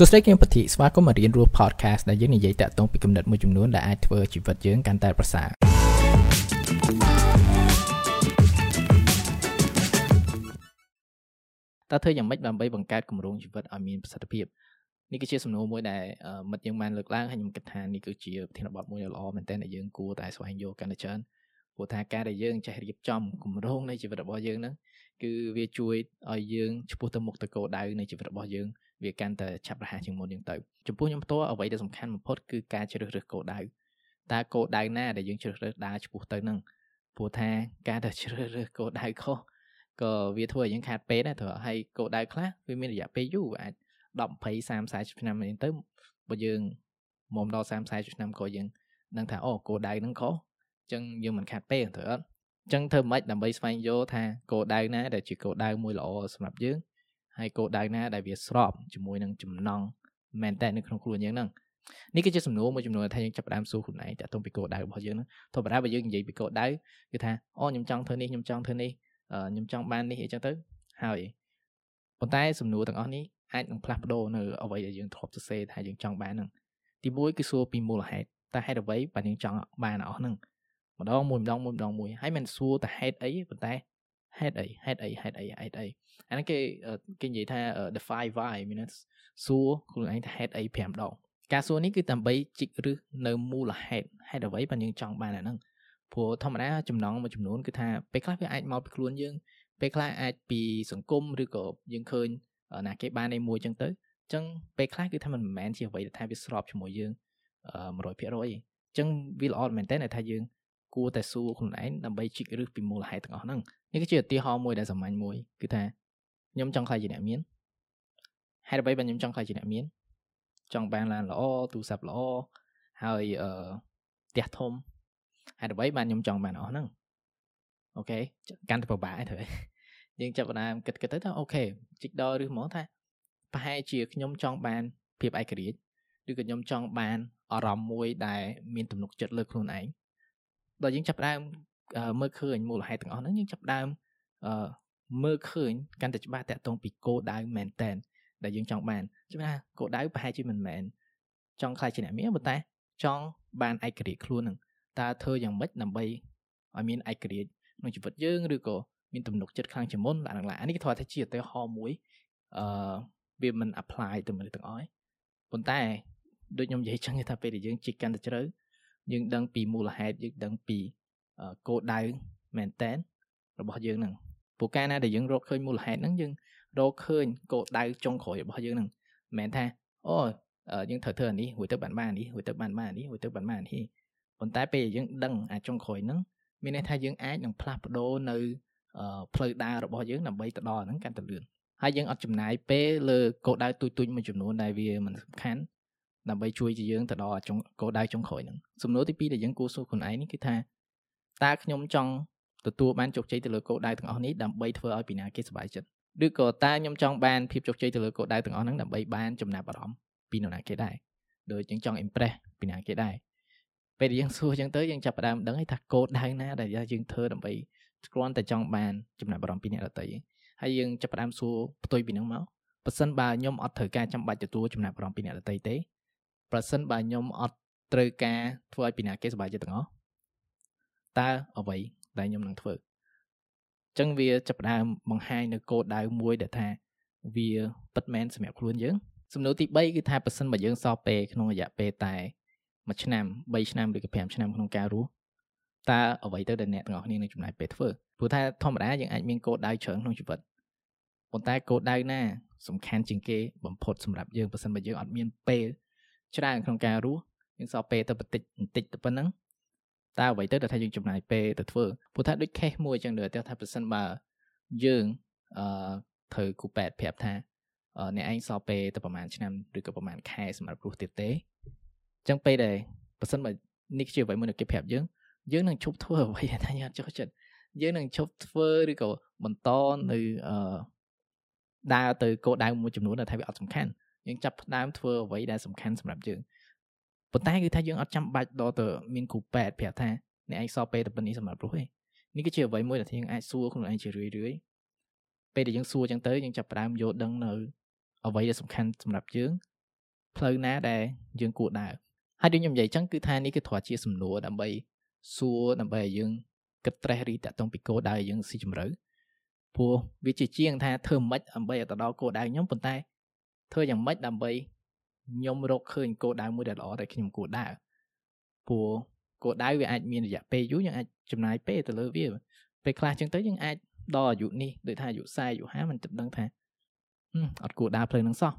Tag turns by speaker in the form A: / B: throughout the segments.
A: សួស្តីគឹមពធីស្វាគមន៍មករៀនរស់ podcast ដែលយើងនិយាយតាក់ទងពីគំនិតមួយចំនួនដែលអាចធ្វើជីវិតយើងកាន់តែប្រសើរតើធ្វើយ៉ាងម៉េចដើម្បីបង្កើតគម្រោងជីវិតឲ្យមានប្រសិទ្ធភាពនេះគឺជាសំណួរមួយដែលមិត្តយើងបានលើកឡើងហើយខ្ញុំគិតថានេះគឺជាប្រធានបទមួយដ៏ល្អមែនទែនដែលយើងគួរតែស្វែងយល់កាន់តែច្រើន ព្រោះថាការដែលយើងចេះរៀបចំគម្រោងនៃជីវិតរបស់យើងហ្នឹងគឺវាជួយឲ្យយើងឆ្ពោះទៅមុខទៅគោលដៅនៃជីវិតរបស់យើងវាកាន់តែឆាប់រហ័សជាងមុនយើងទៅចំពោះខ្ញុំផ្ទាល់អ្វីដែលសំខាន់បំផុតគឺការជ្រើសរើសគោលដៅតើគោលដៅណាដែលយើងជ្រើសរើសដើរឆ្ពោះទៅនឹងព្រោះថាការដែលជ្រើសរើសគោលដៅខុសក៏វាធ្វើឲ្យយើងខាតពេលដែរព្រោះហើយគោលដៅខ្លះវាមានរយៈពេលយូរអាច10 20 30 40ឆ្នាំនេះទៅបើយើងមុំដល់30 40ឆ្នាំក៏យើងដឹងថាអូគោលដៅហ្នឹងខុសអញ្ចឹងយើងមិនខាតពេលត្រូវអត់អញ្ចឹងធ្វើម៉េចដើម្បីស្វែងយល់ថាគោលដៅណាដែលជាគោលដៅមួយល្អសម្រាប់យើងហើយគោលដៅណាដែលវាស្របជាមួយនឹងចំណង់មែនតើនៅក្នុងខ្លួនយើងហ្នឹងនេះគឺជាសំណួរមួយចំនួនថាយើងចាប់ផ្ដើមសួរខ្លួនឯងតាក់ទងពីគោលដៅរបស់យើងហ្នឹងធម្មតាបើយើងនិយាយពីគោលដៅគឺថាអូខ្ញុំចង់ធ្វើនេះខ្ញុំចង់ធ្វើនេះខ្ញុំចង់បាននេះអីចឹងទៅហើយប៉ុន្តែសំណួរទាំងអស់នេះអាចនឹងផ្លាស់ប្ដូរនៅអ្វីដែលយើងធ្លាប់សរសេរថាយើងចង់បានហ្នឹងទីមួយគឺសួរពីមូលហេតុតើហេតុអ្វីបានយើងចង់បានអស់ហ្នឹង ម្ដងមួយម្ដងមួយម្ដងមួយហើយមិនសួរតែហេតុអីប៉ុន្តែហេតុអីហេតុអីហេតុអីហេតុអីអាហ្នឹងគេគេនិយាយថា defy why មានសួរខ្លួនឯងថាហេតុអី5ដងការសួរនេះគឺដើម្បីជីករឹសនៅមូលហេតុហេតុអ្វីបានយើងចង់បានអាហ្នឹងព្រោះធម្មតាចំណងមួយចំនួនគឺថាពេលខ្លះវាអាចមកពីខ្លួនយើងពេលខ្លះអាចពីសង្គមឬក៏យើងឃើញណាគេបានឯមួយចឹងទៅអញ្ចឹងពេលខ្លះគឺថាมันមិនមែនជាអ្វីដែលថាវាស្របជាមួយយើង100%ទេអញ្ចឹងវាល្អមែនតើថាយើង គួរតែសួរខ្លួនឯងដើម្បីជីករឹសពីមូលហេតុទាំងអស់ហ្នឹងនេះគឺជាឧទាហរណ៍មួយដែលសាមញ្ញមួយគឺថាខ្ញុំចង់ខ្លាចជាអ្នកមានហេតុអ្វីបានខ្ញុំចង់ខ្លាចជាអ្នកមាន ចង់បានឡានល្អទូរស័ព្ទល្អហើយអឺផ្ទះធំហេតុអ្វីបានខ្ញុំចង់បានអស់ហ្នឹងOK កាន់តែពិបាកទៅយើងចាប់ផ្ដើមគិតគិតទៅថា OK ជីកដល់ឫសហ្មងថាប្រហែលជាខ្ញុំចង់បានភាពឯករាជ្យឬក៏ខ្ញុំចង់បានអារម្មណ៍មួយដែលមានទំនុកចិត្តលើខ្លួនឯង ដល់យើងចាប់ផ្ដើមមើលឃើញមូលហេតុទាំងអស់ហ្នឹងយើងចាប់ផ្ដើមអឺមើលឃើញកាន់តែច្បាស់តាក់ទងពីគោលដៅមែនទែនដែលយើងចង់បានច្បាស់ថាគោលដៅប្រហែលជាមិនមែនចង់ក្លាយជាអ្នកមានប៉ុន្តែចង់បានឯករាជ្យខ្លួននឹងតើធ្វើយ៉ាងម៉េចដើម្បីឲ្យមានឯករាជ្យក្នុងជីវិតយើងឬក៏មានទំនុកចិត្តខ្លាំងជាងមុនឡើងឡើងអានេះគេធ្វើថាជាឧទាហរណ៍មួយអឺវាមិន apply ទៅមនុស្សទាំងអស់ប៉ុន្តែដូចខ្ញុំនិយាយចឹងថាពេលដែលយើងជីកកាន់តែជ្រៅ យើងដឹងពីមូលហេតុយើងដឹងពីគោលដៅមែនតែនរបស់យើងហ្នឹងព្រោះកាលណាដែលយើងរកឃើញមូលហេតុហ្នឹងយើងរកឃើញគោលដៅចុងក្រោយរបស់យើងហ្នឹងមិនមែនថាអូយើងត្រូវធ្វើអានេះរួចទៅបានបាននេះរួចទៅបានបាននេះរួចទៅបានបាននេះប៉ុន្តែពេលយើងដឹងអាចុងក្រោយហ្នឹងមានន័យថាយើងអាចនឹងផ្លាស់ប្ដូរនៅផ្លូវដើររបស់យើងដើម្បីទៅដល់ហ្នឹងកាន់តែលឿនហើយយើងអត់ចំណាយពេលលើគោលដៅទូចទូចមួយចំនួនដែលវាមិនសំខាន់ ដើម្បីជួយជាយើងទៅដល់គោលដៅចុងក្រោយហ្នឹងសំណួរទី2ដែលយើងគួរសួរខ្លួនឯងនេះគឺថាតើខ្ញុំចង់ទទួលបានជោគជ័យទៅលើគោលដៅទាំងអស់នេះដើម្បីធ្វើឲ្យពីណាគេសប្បាយចិត្តឬក៏តើខ្ញុំចង់បានភាពជោគជ័យទៅលើគោលដៅទាំងអស់ហ្នឹងដើម្បីបានចំណាប់អារម្មណ៍ពីនរណាគេដែរដូចយើងចង់ impress ពីណាគេដែរពេលយើងសួរចឹងទៅយើងចាប់ផ្ដើមដឹងហើយថាគោលដៅណាដែលយើងធ្វើដើម្បីគ្រាន់តែចង់បានចំណាប់អារម្មណ៍ពីអ្នកដទៃហើយយើងចាប់ផ្ដើមសួរផ្ទុយពីហ្នឹងមកប៉ះសិនបើខ្ញុំអត់ត្រូវការចាំបាច់ទទួលចំណាប់អារម្មណ៍ពីអ្នកដទៃទេ ប្រសិនបើខ្ញុំអត់ត្រូវការធ្វើឲ្យពីណាគេសប្បាយចិត្តទាំងអស់តើអ្វីដែលខ្ញុំនឹងធ្វើចឹងវាចាប់ផ្ដើមបង្ហាញនៅគោលដៅមួយដែលថាវាពិតមែនសម្រាប់ខ្លួនយើងសំណួរទី3គឺថាប៉ះសិនបើយើងសល់ពេលក្នុងរយៈពេលតែ1ឆ្នាំ3ឆ្នាំឬក៏5ឆ្នាំក្នុងការរស់តើអ្វីទៅដែលអ្នកទាំងអស់គ្នានឹងចំណាយពេលធ្វើព្រោះថាធម្មតាយើងអាចមានគោលដៅច្រើនក្នុងជីវិតប៉ុន្តែគោលដៅណាសំខាន់ជាងគេបំផុតសម្រាប់យើងបើសិនបើយើងអត់មានពេល ច្រើនក្នុងការរស់យើងសល់ពេលទៅបន្តិចបន្តិចទៅប៉ុណ្ណឹងតើអ្វីទៅដែលថាយើងចំណាយពេលទៅធ្វើព្រោះថាដូច case មួយចឹងទៅថាប្រសិនបើយើងអឺត្រូវគូប៉ែតប្រាប់ថាអ្នកឯងសល់ពេលទៅប្រហែលឆ្នាំឬក៏ប្រហែលខែសម្រាប់រស់ទៀតទេអញ្ចឹងពេលដែលប្រសិនបើនេះជាអ្វីមួយដែលគេប្រាប់យើងយើងនឹងឈប់ធ្វើអ្វីដែលថាយើងអត់ចូលចិត្តយើងនឹងឈប់ធ្វើឬក៏បន្តនៅអឺដើរទៅគោលដៅមួយចំនួនដែលថាវាអត់សំខាន់ យើងចាប់ផ្ដើមធ្វើអ្វីដែលសំខាន់សម្រាប់យើងប៉ុន្តែគឺថាយើងអត់ចាំបាច់ដល់ទៅមានគ្រូពេទ្យប្រាប់ថាអ្នកឯងសល់ពេលតែប៉ុណ្នេះសម្រាប់រស់ទេនេះគឺជាអ្វីមួយដែលយើងអាចសួរខ្លួនឯងជារឿយរឿយពេលដែលយើងសួរចឹងទៅយើងចាប់ផ្ដើមយល់ដឹងនៅអ្វីដែលសំខាន់សម្រាប់យើងផ្លូវណាដែលយើងគួរដើរហើយដូចខ្ញុំនិយាយចឹងគឺថានេះគឺធ្លាប់ជាសំណួរដើម្បីសួរដើម្បីឲ្យយើងគិតត្រេះរីតាក់ទងពីគោលដៅយើងស៊ីជម្រៅព្រោះវាជាជាងថាធ្វើមិនដើម្បីឲ្យទៅដល់គោលដៅខ្ញុំប៉ុន្តែ ធ្វើយ៉ាងម៉េចដើម្បីខ្ញុំរកឃើញគោលដៅមួយដែលល្អដែលខ្ញុំគួរដើរព្រោះគោលដៅវាអាចមានរយៈពេលយូរយើងអាចចំណាយពេលទៅលើវាពេលខ្លះចឹងទៅយើងអាចដល់អាយុនេះដូចថាអាយុ40អាយុ50មិនដឹងថាអត់គួរដើរផ្លូវនឹងសោះ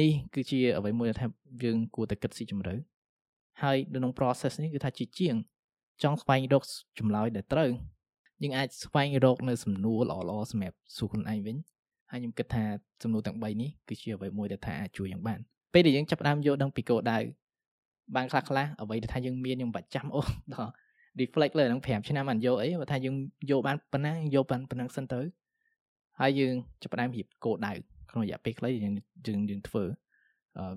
A: នេះគឺជាអ្វីមួយដែលថាយើងគួរតែគិតស៊ីជម្រៅហើយនៅក្នុង process នេះគឺថាជាជាង ចង់ស្វែងរកចម្លើយដែលត្រូវយើងអាចស្វែងរកនៅសំណួរល្អៗសម្រាប់សួរខ្លួនឯងវិញ ហើយខ្ញុំគិតថាសំណួរទាំង3នេះគឺជាអ្វីមួយដែលថាអាចជួយយ៉ាងបានពេលដែលយើងចាប់ផ្ដើមយល់ដឹងពីគោលដៅបានខ្លះខ្លះអ្វីដែលថាយើងមានយើងបាច់ចាំអូដល់ reflect លើហ្នឹង5ឆ្នាំមិនយកអីបើថាយើងយកបានប៉ុណ្ណាយកបានប៉ុណ្ណឹងសិនទៅហើយយើងចាប់ផ្ដើមរៀបគោលដៅក្នុងរយៈពេលខ្លីយើងយើងយើងធ្វើ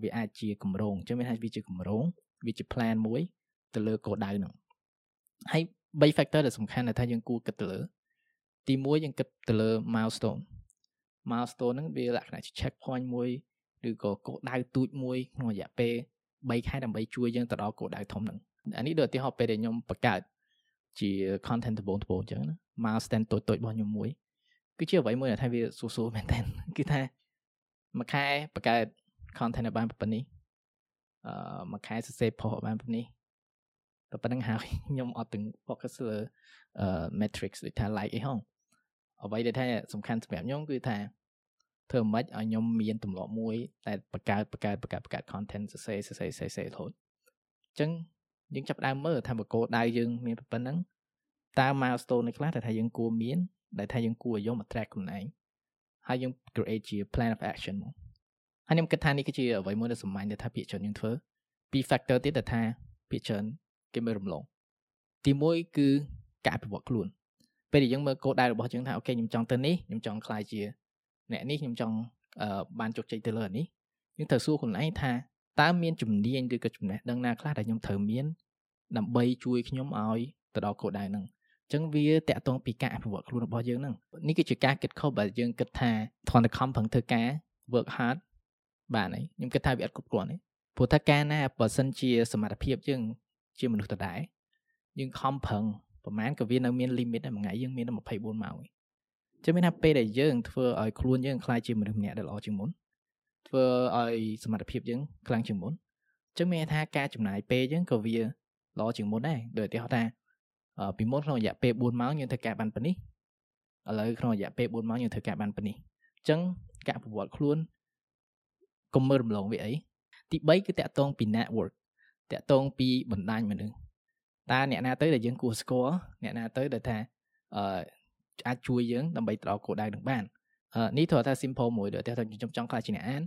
A: វាអាចជាកម្រងអញ្ចឹងមានថាវាជាកម្រងវាជា plan មួយទៅលើគោលដៅហ្នឹងហើយ3 factor ដែលសំខាន់ដែលថាយើងគួរគិតទៅលើ ទី1យើងគិតទៅលើ milestone milestone ហ្នឹងវាលក្ខណៈជា check point មួយឬក៏គោលដៅទូចមួយក្នុងរយៈពេល3ខែដើម្បីជួយយើងទៅដល់គោលដៅធំហ្នឹងអានេះដូចឧទាហរណ៍ពេលដែលខ្ញុំបង្កើតជា content ដំបូងដំបូងអញ្ចឹងណា milestone តូចតូចរបស់ខ្ញុំមួយគឺជាអ្វីមួយដែលថាវាសួរសួរមែនតើគឺថាមួយខែបង្កើត content ឲ្យបានប៉ុណ្នេះអឺមួយខែសរសេរ post ឲ្យបានប៉ុណ្នេះតែប៉ុណ្្នឹងហើយខ្ញុំអត់ទាំង focus លើ metrics ដូចថា like អីហង អ្វីដែលថាសំខាន់សម្រាប់ខ្ញុំគឺថាធ្វើម៉េចឲ្យខ្ញុំមានទម្លាប់មួយតែបង្កើតបង្កើតបង្កើតបង្កើត content សរសេរសរសេរសរសេររហូតអញ្ចឹងយើងចាប់ដើមមើលថាបកគោដៅយើងមានប៉ុណ្ណឹងតើ milestone នេះខ្លះដែលថាយើងគួរមានដែលថាយើងគួរឲ្យយកមក track ខ្លួនឯងហើយយើង create ជា plan of action មកហើយខ្ញុំគិតថានេះគឺជាអ្វីមួយដែលសាមញ្ញដែលថាភាគច្រើនយើងធ្វើពី factor ទៀតដែលថាភាគច្រើនគេមើលរំលងទី1គឺការអភិវឌ្ឍខ្លួន ពេលដែលយើងមើលគោលដៅរបស់យើងថាអូខេខ្ញុំចង់ទៅនេះខ្ញុំចង់ខ្លាយជាអ្នកនេះខ្ញុំចង់បានជោគជ័យទៅលើនេះយើងត្រូវសួរខ្លួនឯងថាតើមានជំនាញឬក៏ចំណេះដឹងណាខ្លះដែលខ្ញុំត្រូវមានដើម្បីជួយខ្ញុំឲ្យទៅដល់គោលដៅហ្នឹងចឹងវាតកតងពីការអភិវឌ្ឍខ្លួនរបស់យើងហ្នឹងនេះគឺជាការគិតខុសបើយើងគិតថាធនខំប្រឹងធ្វើការ work hard បានហើយខ្ញុំគិតថាវាអត់គ្រប់គ្រាន់ទេព្រោះថាការណាបើសិនជាសមត្ថភាពយើងជាមនុស្សដដែលយើងខំប្រឹង ប្រហែលក៏វានៅមាន limit ដែរមួយថ្ងៃយើងមានតែ24ម៉ោងចឹងមានថាពេលដែលយើងធ្វើឲ្យខ្លួនយើងខ្លាយជាមនុស្សម្នាក់ដែលល្អជាងមុនធ្វើឲ្យសមត្ថភាពយើងខ្លាំងជាងមុនចឹងមានថាការចំណាយពេលយើងក៏វាល្អជាងមុនដែរដូចឧទាហរណ៍ថាពីមុនក្នុងរយៈពេល4ម៉ោងយើងធ្វើការបានប៉ុណ្នេះឥឡូវក្នុងរយៈពេល4ម៉ោងយើងធ្វើការបានប៉ុណ្នេះអញ្ចឹងការប្រវត្តិខ្លួនកុំមើលរំលងវាអីទី3គឺតាក់ទងពី network តាក់ទងពីបណ្ដាញមនុស្ស តើអ្នកណាទៅដែលយើងគួរស្គាល់អ្នកណាទៅដែលថាអឺអាចជួយយើងដើម្បីទៅដល់គោលដៅនឹងបាននេះធ្វើថា simple មួយដូចថាខ្ញុំចង់ខ្លាចជាអ្នកអាន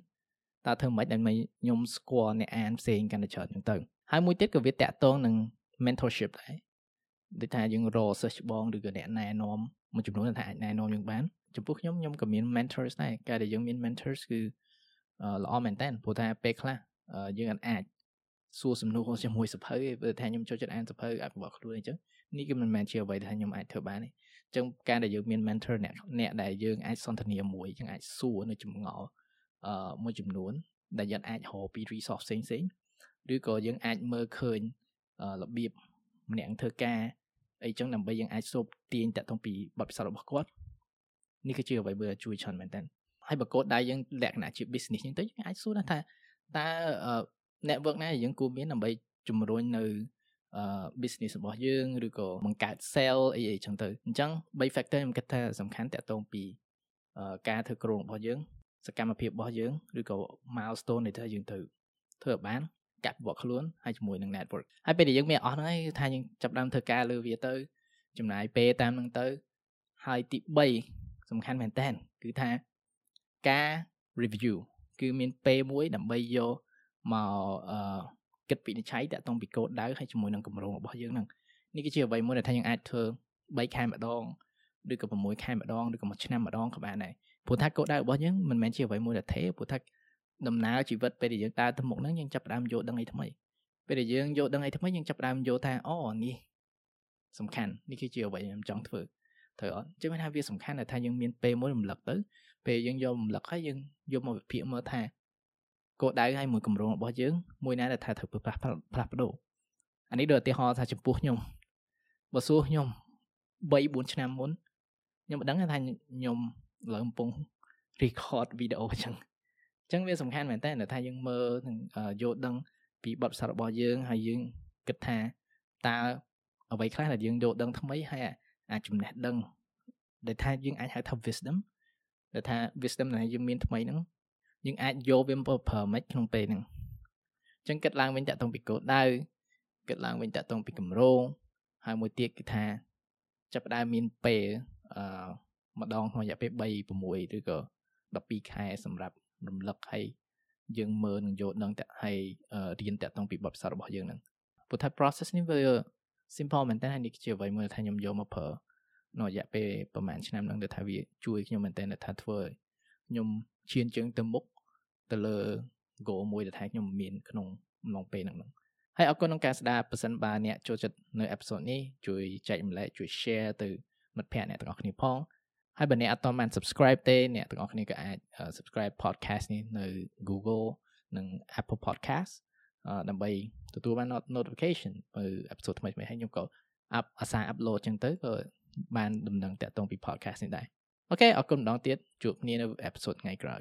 A: តើធ្វើមិនដើម្បីខ្ញុំស្គាល់អ្នកអានផ្សេងកាន់តែច្រើនហ្នឹងទៅហើយមួយទៀតក៏វាតាក់ទងនឹង mentorship ដែរដូចថាយើងរកសិស្សច្បងឬក៏អ្នកណែនាំមួយចំនួនថាអាចណែនាំយើងបានចំពោះខ្ញុំខ្ញុំក៏មាន mentors ដែរការដែលយើងមាន mentors គឺល្អមែនតើព្រោះថាពេលខ្លះយើងអាច សួរសំណួរជាមួយសភៅព្រោះថាខ្ញុំចូលចិត្តអានសភៅអភិវឌ្ឍខ្លួនអញ្ចឹងនេះគឺមិនមែនជាអ្វីដែលខ្ញុំអាចធ្វើបានទេអញ្ចឹងការដែលយើងមាន mentor អ្នកអ្នកដែលយើងអាចសន្ទនាមួយយើងអាចសួរនៅចម្ងល់អឺមួយចំនួន ដែលយើងអាចរកពី resource ផ្សេងផ្សេងឬក៏យើងអាចមើលឃើញរបៀបម្នាក់ធ្វើការអីចឹងដើម្បីយើងអាចសូបទាញតាក់ទងពីបទពិសោធន៍របស់គាត់នេះគឺជាអ្វីមួយដែលជួយច្រើនមែនតើហើយបើកូដដៃយើងលក្ខណៈជា business ចឹងទៅយើងអាចសួរថាតើ network ណាយើងគួរមានដើម្បីជំរុញនៅ business របស់យើងឬក៏បង្កើត sale អីអីចឹងទៅអញ្ចឹង3 factor ខ្ញុំគិតថាសំខាន់តាក់ទងពីការធ្វើគ្រោងរបស់យើងសកម្មភាពរបស់យើងឬក៏ milestone ដែលថាយើងត្រូវធ្វើឲ្យបានកាប់វត្តខ្លួនហើយជាមួយនឹង network ហើយពេលដែលយើងមានអស់ហ្នឹងហើយថាយើងចាប់ដើមធ្វើការលើវាទៅ ចំណាយពេលតាមហ្នឹងទៅហើយទី3សំខាន់មែនតើគឺថាការ review គឺមានពេលមួយដើម្បីយក មកអឺគិតវិនិច្ឆ័យតាក់ទងពីគោលដៅហើយជាមួយនឹងគម្រោងរបស់យើងហ្នឹងនេះគឺជាអ្វីមួយដែលថាយើងអាចធ្វើ3ខែម្ដងឬក៏6ខែម្ដងឬក៏មួយឆ្នាំម្ដងក៏បានដែរព្រោះថាគោលដៅរបស់យើងមិនមែនជាអ្វីមួយដែលទេព្រោះថាដំណើរជីវិតពេលដែលយើងដើរទៅមុខហ្នឹងយើងចាប់ផ្ដើមយល់ដឹងអីថ្មីពេលដែលយើងយល់ដឹងអីថ្មីយើងចាប់ផ្ដើមយល់ថាអូនេះសំខាន់នេះគឺជាអ្វីខ្ញុំចង់ធ្វើត្រូវអត់ចឹងមានថាវាសំខាន់ដែលថាយើងមានពេលមួយរំលឹកទៅពេលយើងយករំលឹកហើយយើងយកមកវិភាគមើលថា គោលដៅហើយមួយកម្រងរបស់យើងមួយណាដែលថាត្រូវផ្លាស់ផ្លាស់ប្ដូរអានេះដូចឧទាហរណ៍ថាចំពោះខ្ញុំបើសួរខ្ញុំ3 4ឆ្នាំមុនខ្ញុំមិនដឹងថាខ្ញុំឡើងកំពុង record វីដេអូអញ្ចឹងអញ្ចឹងវាសំខាន់មែនតើថាយើងមើលនឹងយល់ដឹងពីបទពិសោធន៍របស់យើងហើយយើងគិតថាតើអ្វីខ្លះដែលយើងយល់ដឹងថ្មីហើយអាចចំណេះដឹងដែលថាយើងអាចហៅថា wisdom ដែលថា wisdom ដែលយើងមានថ្មីហ្នឹង យើងអាចយកវាមកប្រើមិនក្នុងពេលហ្នឹងអញ្ចឹងគិតឡើងវិញតាក់ទងពីគោលដៅគិតឡើងវិញតាក់ទងពីកម្រងហើយមួយទៀតគឺថាចាប់ផ្ដើមមានពេលអឺម្ដងក្នុងរយៈពេល3 6ឬក៏12ខែសម្រាប់រំលឹកឲ្យយើងមើលនឹងយកដឹងតែឲ្យរៀនតាក់ទងពីបទពិសោធន៍របស់យើងហ្នឹងព្រោះថា process នេះវា simple មែនតើនេះជាអ្វីមួយថាខ្ញុំយកមកប្រើនៅរយៈពេលប្រហែលឆ្នាំហ្នឹងដែលថាវាជួយខ្ញុំមែនតើថាធ្វើឲ្យខ្ញុំឈានជើងទៅមុខ ទៅលើ goal មួយដែលថាខ្ញុំមានក្នុងអំឡុងពេលហ្នឹងហើយអរគុណក្នុងការស្ដាប់ប៉ះសិនបើអ្នកចូលចិត្តនៅ episode នេះជួយចែករំលែកជួយ share ទៅមិត្តភ័ក្តិអ្នកទាំងអស់គ្នាផងហើយបើអ្នកអត់ទាន់បាន subscribe ទេអ្នកទាំងអស់គ្នាក៏អាច subscribe podcast នេះនៅ Google និង Apple Podcast ដើម្បីទទួលបាន notification បើ episode ថ្មីៗហើយខ្ញុំក៏ up អាសា upload ចឹងទៅក៏បានដំណឹងតាក់ទងពី podcast នេះដែរអូខេអរគុណម្ដងទៀតជួបគ្នានៅ episode ថ្ងៃក្រោយ